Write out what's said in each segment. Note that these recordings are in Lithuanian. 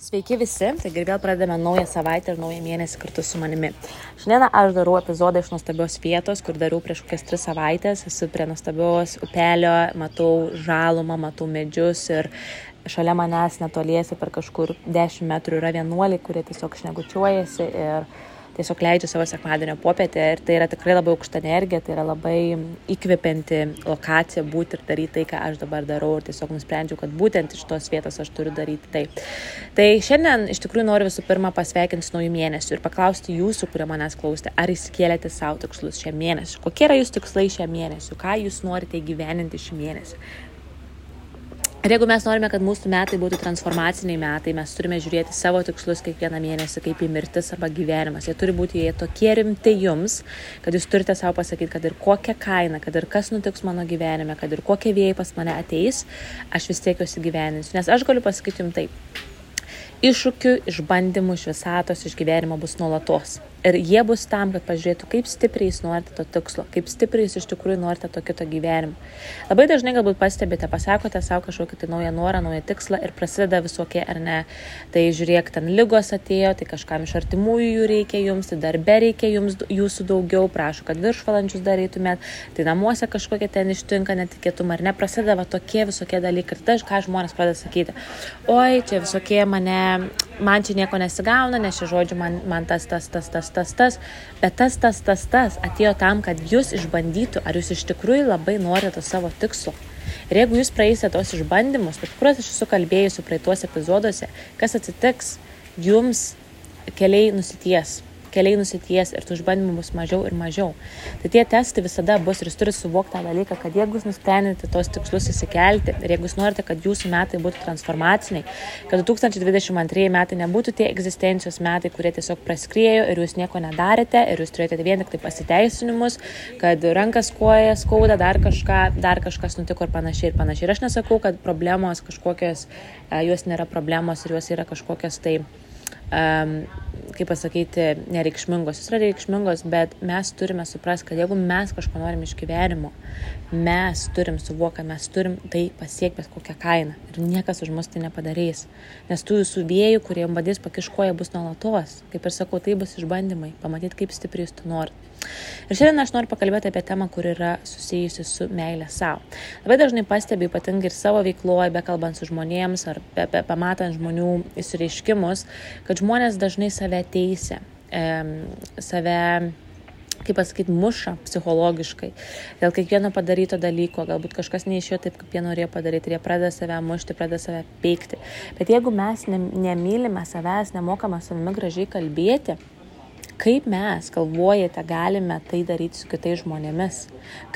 Sveiki visi, taigi vėl pradedame naują savaitę ir naują mėnesį kartu su manimi. Šiandien aš darau epizodą iš nuostabios vietos, kur dariau prieš kokias tris savaitės. Esu prie nuostabios upelio, matau žalumą, matau medžius ir šalia manęs netoliesi per kažkur 10 metrų yra vienuoliai, kurie tiesiog šnekučiuojasi ir tiesiog leidžiu savo sekmadienio popietę ir tai yra tikrai labai aukšta energija, tai yra labai įkvepianti lokacija būti ir daryti tai, ką aš dabar darau ir tiesiog nusprendžiau, kad būtent iš tos vietos aš turiu daryti tai. Tai šiandien iš tikrųjų noriu visų pirma pasveikinti su naujų mėnesių ir paklausti jūsų, kurie manęs klausėte, ar įsikėlėte savo tikslus šią mėnesį, kokie yra jūsų tikslai šią mėnesį, ką jūs norite įgyveninti šį mėnesį. Ir jeigu mes norime, kad mūsų metai būtų transformaciniai metai, mes turime žiūrėti savo tikslus kiekvieną mėnesį, kaip į mirtis arba gyvenimas. Jie turi būti jie tokie rimti jums, kad jūs turite savo pasakyti, kad ir kokią kainą, kad ir kas nutiks mano gyvenime, kad ir kokie vėjai pas mane ateis, aš vis tiek juos įgyveninsiu. Nes aš galiu pasakyti jums taip. Iššūkių, išbandymų iš visatos, iš gyvenimo bus nuolatos. Ir jie bus tam, kad pažiūrėtų, kaip stipriai jūs norite to tikslo, kaip stipriai jūs iš tikrųjų norite to kito gyvenimo. Labai dažnai galbūt pastebite, pasakote savo kažkokį tai naują norą, naują tikslą ir prasideda visokie ar ne. Tai žiūrėk, ten lygos atėjo, tai kažkam iš artimųjų jų reikia jums, tai darbe reikia jums jūsų daugiau, prašau, kad viršvalandžius darytumėt, tai namuose kažkokie ten ištinka netikėtumai ar ne, prasideda va, tokie visokie dalykai. Ir tai, ką žmonės pradeda sakyti, oi, čia visokie mane, man čia nieko nesigauna, nes šie žodžiai man, man tas, tas, tas, tas tas, tas, bet tas, tas, tas, tas atėjo tam, kad jūs išbandytų, ar jūs iš tikrųjų labai norite savo tikslo. Ir jeigu jūs praeisite tos išbandymus, apie kuriuos aš esu kalbėjusi praeituose epizoduose, kas atsitiks, jums keliai nusities keliai nusities ir tų išbandymų bus mažiau ir mažiau. Tai tie testai visada bus ir jūs turite suvokti tą dalyką, kad jeigu jūs nusprendėte tos tikslus įsikelti ir jeigu jūs norite, kad jūsų metai būtų transformaciniai, kad 2022 metai nebūtų tie egzistencijos metai, kurie tiesiog praskriejo ir jūs nieko nedarėte ir jūs turėjote vien tik tai pasiteisinimus, kad rankas koja skauda, dar kažką, dar kažkas nutiko ir panašiai ir panašiai. Ir aš nesakau, kad problemos kažkokios, jos nėra problemos ir jos yra kažkokios tai um, kaip pasakyti, nereikšmingos. Jis yra reikšmingos, bet mes turime suprasti, kad jeigu mes kažko norim iš gyvenimo, mes turim suvokti, mes turim tai pasiekti bet kokią kainą. Ir niekas už mus tai nepadarys. Nes tų jūsų vėjų, kurie jums badys pakiškoja, bus nuolatos. Kaip ir sakau, tai bus išbandymai. Pamatyti, kaip stipriai jūs to norite. Ir šiandien aš noriu pakalbėti apie temą, kur yra susijusi su meilė savo. Labai dažnai pastebiu, ypatingai ir savo veikloje, bekalbant su žmonėms ar be, be, pamatant žmonių įsireiškimus, kad žmonės dažnai save teisia, save kaip pasakyti, muša psichologiškai. Dėl kiekvieno padaryto dalyko, galbūt kažkas neišėjo taip, kaip jie norėjo padaryti ir jie pradeda save mušti, pradeda save peikti. Bet jeigu mes nemylime savęs, nemokame savimi gražiai kalbėti, kaip mes, galvojate, galime tai daryti su kitais žmonėmis,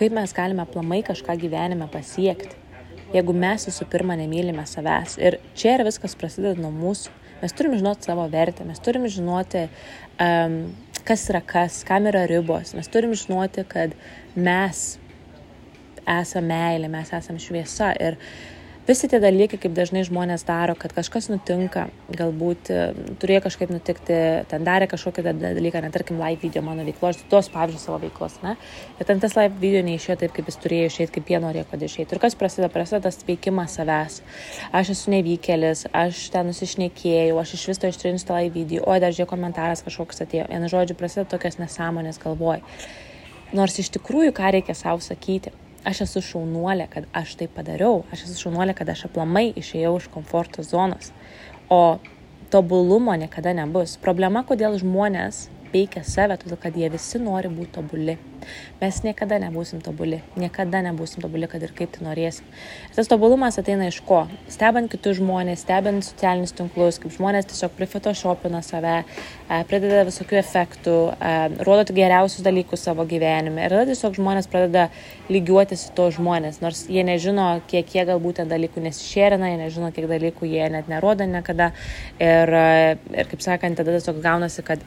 kaip mes galime plamai kažką gyvenime pasiekti, jeigu mes visų pirma nemylime savęs. Ir čia ir viskas prasideda nuo mūsų. Mes turim žinoti savo vertę, mes turim žinoti, um, kas yra kas, kam yra ribos, mes turim žinoti, kad mes esame meilė, mes esame šviesa. Ir visi tie dalykai, kaip dažnai žmonės daro, kad kažkas nutinka, galbūt e, turėjo kažkaip nutikti, ten darė kažkokį dalyką, net tarkim, live video mano veiklo, aš tuos pavyzdžius savo veiklos, ne? Ir ten tas live video neišėjo taip, kaip jis turėjo išėti, kaip jie norėjo, kad išėtų. Ir kas prasideda, prasideda tas veikimas savęs. Aš esu nevykėlis, aš ten nusišnekėjau, aš iš vis to ištrinsiu tą live video, o dar žiūrėjau komentaras kažkoks atėjo. Vienu žodžiu, prasideda tokios nesąmonės galvoj. Nors iš tikrųjų, ką reikia savo sakyti aš esu šaunuolė, kad aš tai padariau, aš esu šaunuolė, kad aš aplamai išėjau iš komforto zonos. O tobulumo niekada nebus. Problema, kodėl žmonės peikia save, todėl kad jie visi nori būti tobuli. Mes niekada nebūsim tobuli, niekada nebūsim tobuli, kad ir kaip tai norėsim. Ir tas tobulumas ateina iš ko? Stebant kitus žmonės, stebant socialinius tinklus, kaip žmonės tiesiog prifotoshoppina save, e, prideda visokių efektų, e, rodo geriausius dalykus savo gyvenime. Ir tada tiesiog žmonės pradeda lygiuotis į to žmonės, nors jie nežino, kiek jie galbūt ten dalykų nesišėrina, jie nežino, kiek dalykų jie net nerodo niekada. Ir, e, ir kaip sakant, tada tiesiog gaunasi, kad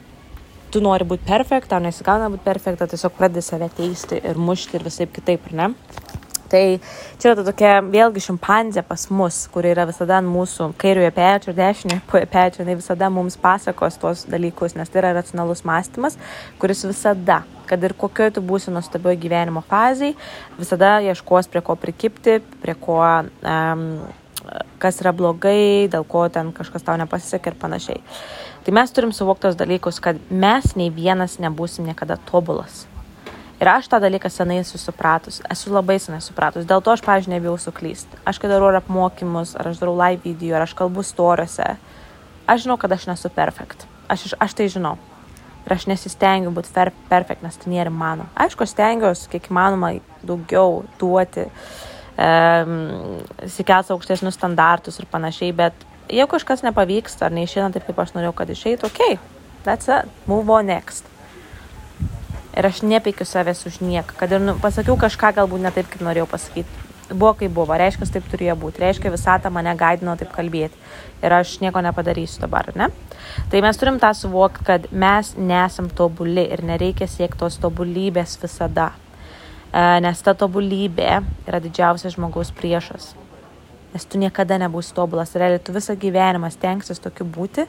tu nori būti perfekt, tau nesigauna būti perfekt, tiesiog pradedi save teisti ir mušti ir visai kitaip, ar ne? Tai čia yra tokia vėlgi šimpanzė pas mus, kuri yra visada ant mūsų kairiojo pečio, dešiniojo pečio, jinai visada mums pasakos tuos dalykus, nes tai yra racionalus mąstymas, kuris visada, kad ir kokioje tu būsi nuostabioje gyvenimo fazėje, visada ieškos prie ko prikipti, prie ko um, kas yra blogai, dėl ko ten kažkas tau nepasisekė ir panašiai. Tai mes turim suvokti tos dalykus, kad mes nei vienas nebūsim niekada tobulas. Ir aš tą dalyką senai esu supratus, esu labai senai supratus. Dėl to aš, pažiūrėjau, nebijau suklysti. Aš kai darau apmokymus, ar aš darau live video, ar aš kalbu storiuose, aš žinau, kad aš nesu perfekt. Aš, aš tai žinau. Ir aš nesistengiu būti per, perfekt, nes tai nėra mano. Aišku, stengiuosi kiek įmanoma daugiau duoti, um, sikels aukštesnius standartus ir panašiai, bet jeigu kažkas nepavyksta ar neišeina taip, kaip aš norėjau, kad išeitų, ok, that's it, move on next ir aš nepeikiu savęs už nieką, kad ir nu, pasakiau kažką galbūt ne taip, kaip norėjau pasakyti. Buvo kaip buvo, reiškia, taip turėjo būti, reiškia, visata mane gaidino taip kalbėti ir aš nieko nepadarysiu dabar, ne? Tai mes turim tą suvokti, kad mes nesam tobuli ir nereikia siekti tos tobulybės visada, e, nes ta tobulybė yra didžiausias žmogaus priešas. Nes tu niekada nebūsi tobulas, realiai tu visą gyvenimą stengsis tokiu būti,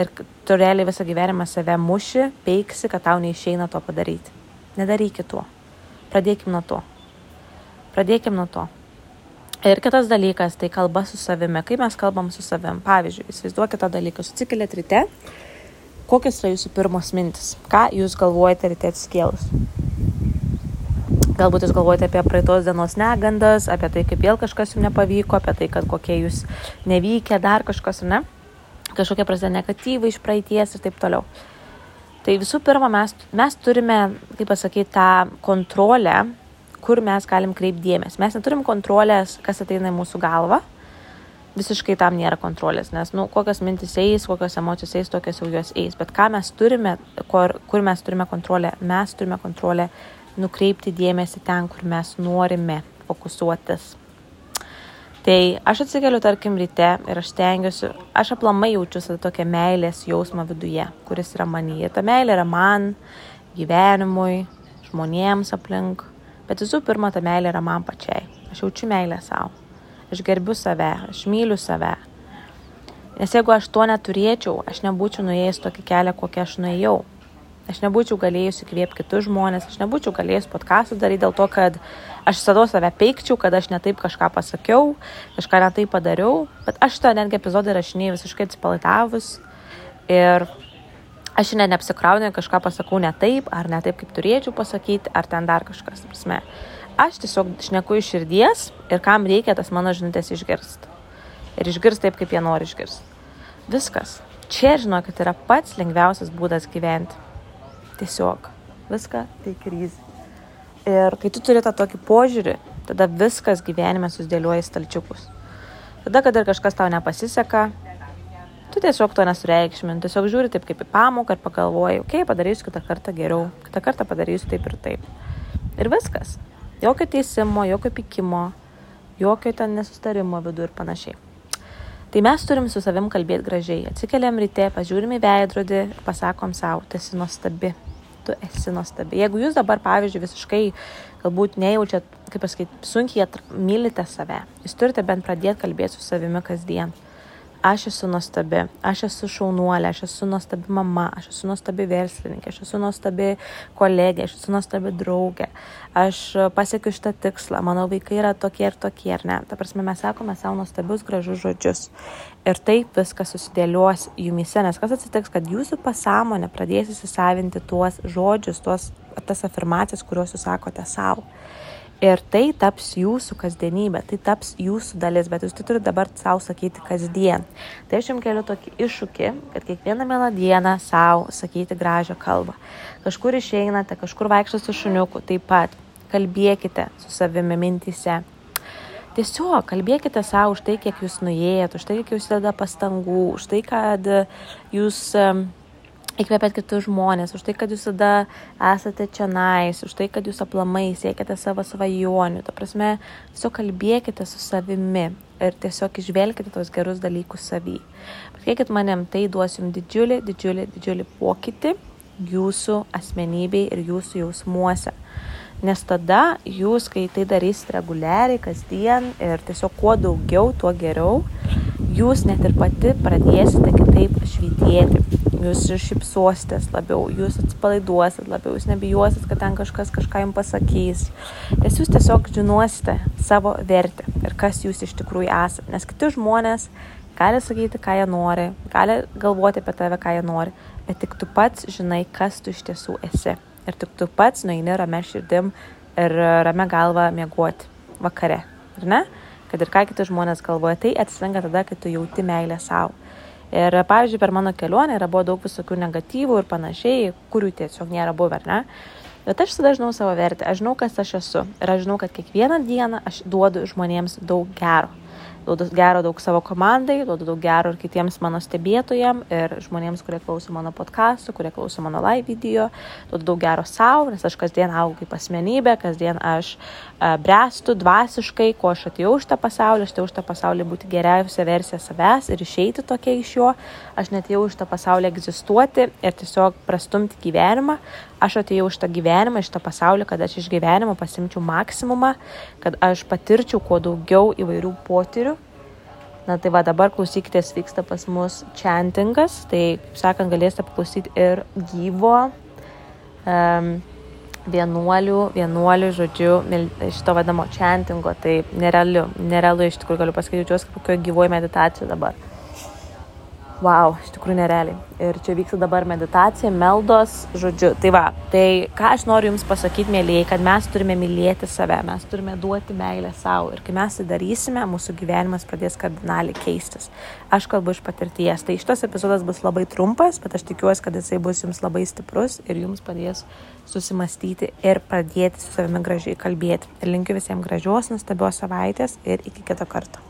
ir tu realiai visą gyvenimą save muši, peiksi, kad tau neišeina to padaryti. Nedarykit to. Pradėkim nuo to. Pradėkim nuo to. Ir kitas dalykas, tai kalba su savimi. Kaip mes kalbam su savim? Pavyzdžiui, įsivaizduokite tą dalyką. Susikėlėt ryte. Kokios yra jūsų pirmos mintis? Ką jūs galvojate ryte atsikėlus? Galbūt jūs galvojate apie praeitos dienos negandas, apie tai, kaip vėl kažkas jums nepavyko, apie tai, kad kokie jūs nevykė, dar kažkas, ne? kažkokie prasideda negatyvai iš praeities ir taip toliau. Tai visų pirma, mes, mes turime, kaip pasakyti, tą kontrolę, kur mes galim kreipti dėmesį. Mes neturim kontrolės, kas ateina į mūsų galvą. Visiškai tam nėra kontrolės, nes, nu, kokios mintis eis, kokios emocijos eis, tokios jau jos eis. Bet ką mes turime, kur, kur mes turime kontrolę, mes turime kontrolę nukreipti dėmesį ten, kur mes norime fokusuotis. Tai aš atsikeliu, tarkim, ryte ir aš stengiuosi, aš aplamai jaučiu tokią meilės jausmą viduje, kuris yra manyje. Ta meilė yra man, gyvenimui, žmonėms aplink, bet visų pirma, ta meilė yra man pačiai. Aš jaučiu meilę savo. Aš gerbiu save, aš myliu save. Nes jeigu aš to neturėčiau, aš nebūčiau nuėjęs tokį kelią, kokią aš nuėjau. Aš nebūčiau galėjus įkvėpti kitus žmonės, aš nebūčiau galėjus podkastų daryti dėl to, kad aš visada save peikčiau, kad aš netaip kažką pasakiau, kažką netaip padariau, bet aš tą netgi epizodą rašinėjau visiškai atsipalaidavus ir aš šiandien neapsikraunu, kažką pasakau ne taip, ar ne taip, kaip turėčiau pasakyti, ar ten dar kažkas. Prasme. Aš tiesiog šneku iš širdies ir kam reikia tas mano žinutės išgirsti. Ir išgirsti taip, kaip jie nori išgirsti. Viskas. Čia, žinokit, yra pats lengviausias būdas gyventi tiesiog viską tai krizė. Ir kai tu turi tą tokį požiūrį, tada viskas gyvenime susidėlioja į stalčiukus. Tada, kad ir kažkas tau nepasiseka, tu tiesiog to nesureikšmin, tiesiog žiūri taip kaip į pamoką ir pagalvoji, okei, okay, padarysiu kitą kartą geriau, kitą kartą padarysiu taip ir taip. Ir viskas. Jokio teisimo, jokio pikimo, jokio ten nesustarimo vidu ir panašiai. Tai mes turim su savim kalbėti gražiai. Atsikeliam ryte, pažiūrim į veidrodį ir pasakom savo, tu esi nuostabi, tu esi nuostabi. Jeigu jūs dabar, pavyzdžiui, visiškai galbūt nejaučiat, kaip pasakyti, sunkiai mylite save, jūs turite bent pradėti kalbėti su savimi kasdien aš esu nuostabi, aš esu šaunuolė, aš esu nuostabi mama, aš esu nuostabi verslininkė, aš esu nuostabi kolegė, aš esu nuostabi draugė, aš pasiekiu šitą tikslą, mano vaikai yra tokie ir tokie, ar ne. Ta prasme, mes sakome savo nuostabius gražus žodžius. Ir taip viskas susidėlios jumise, nes kas atsitiks, kad jūsų pasąmonė pradės įsisavinti tuos žodžius, tuos, tas afirmacijas, kuriuos jūs sakote savo. Ir tai taps jūsų kasdienybė, tai taps jūsų dalis, bet jūs tai turite dabar savo sakyti kasdien. Tai aš jums keliu tokį iššūkį, kad kiekvieną mielą dieną savo sakyti gražią kalbą. Kažkur išeinate, kažkur vaikščiate su šuniuku, taip pat kalbėkite su savimi mintise. Tiesiog kalbėkite savo už tai, kiek jūs nuėjėt, už tai, kiek jūs deda pastangų, už tai, kad jūs įkvepiat kitus žmonės, už tai, kad jūs tada esate čia nais, už tai, kad jūs aplamai siekiate savo svajonių. Ta prasme, tiesiog kalbėkite su savimi ir tiesiog išvelkite tos gerus dalykus savy. Patikėkit manim, tai duos jums didžiulį, didžiulį, didžiulį pokytį jūsų asmenybei ir jūsų jausmuose. Nes tada jūs, kai tai darysite reguliariai, kasdien ir tiesiog kuo daugiau, tuo geriau, jūs net ir pati pradėsite kitaip švitėti jūs šipsuositės labiau, jūs atsipalaiduosit labiau, jūs nebijosit, kad ten kažkas kažką jums pasakys. Nes jūs tiesiog žinosite savo vertę ir kas jūs iš tikrųjų esate. Nes kiti žmonės gali sakyti, ką jie nori, gali galvoti apie tave, ką jie nori, bet tik tu pats žinai, kas tu iš tiesų esi. Ir tik tu pats nueini ramę širdim ir ramę galvą miegoti vakare. Ar ne? Kad ir ką kiti žmonės galvoja, tai atsitinka tada, kai tu jauti meilę savo. Ir pavyzdžiui, per mano kelionę yra buvo daug visokių negatyvų ir panašiai, kurių tiesiog nėra buvę, ar ne? Bet aš tada žinau savo vertę, aš žinau, kas aš esu. Ir aš žinau, kad kiekvieną dieną aš duodu žmonėms daug gero duodu gero daug savo komandai, duodu daug gero ir kitiems mano stebėtojams, ir žmonėms, kurie klauso mano podcastų, kurie klauso mano live video, duodu daug gero savo, nes aš kasdien augu kaip asmenybė, kasdien aš uh, brestu dvasiškai, ko aš atėjau iš tą pasaulį, aš atėjau iš tą pasaulį būti geriausia versija savęs ir išeiti tokia iš jo, aš netėjau iš tą pasaulį egzistuoti ir tiesiog prastumti gyvenimą, aš atėjau iš tą gyvenimą, iš tą pasaulį, kad aš iš gyvenimo pasimčiau maksimumą, kad aš patirčiau kuo daugiau įvairių potyrių. Na tai va dabar klausykitės, vyksta pas mus chantingas, tai, kaip sakant, galėsite paklausyti ir gyvo um, vienuolių, vienuolių, žodžiu, šito vadamo chantingo, tai nerealiu, nerealu iš tikrųjų galiu pasakyti, jaučiuosi kaip kokio gyvoji meditacija dabar. Wow, iš tikrųjų nerealiai. Ir čia vyksta dabar meditacija, meldos, žodžiu. Tai va, tai ką aš noriu Jums pasakyti, mėlyjei, kad mes turime mylėti save, mes turime duoti meilę savo. Ir kai mes tai darysime, mūsų gyvenimas pradės kardinaliai keistis. Aš kalbu iš patirties. Tai šitas epizodas bus labai trumpas, bet aš tikiuosi, kad jisai bus Jums labai stiprus ir Jums padės susimastyti ir pradėti su savimi gražiai kalbėti. Ir linkiu visiems gražios, nuostabios savaitės ir iki kito karto.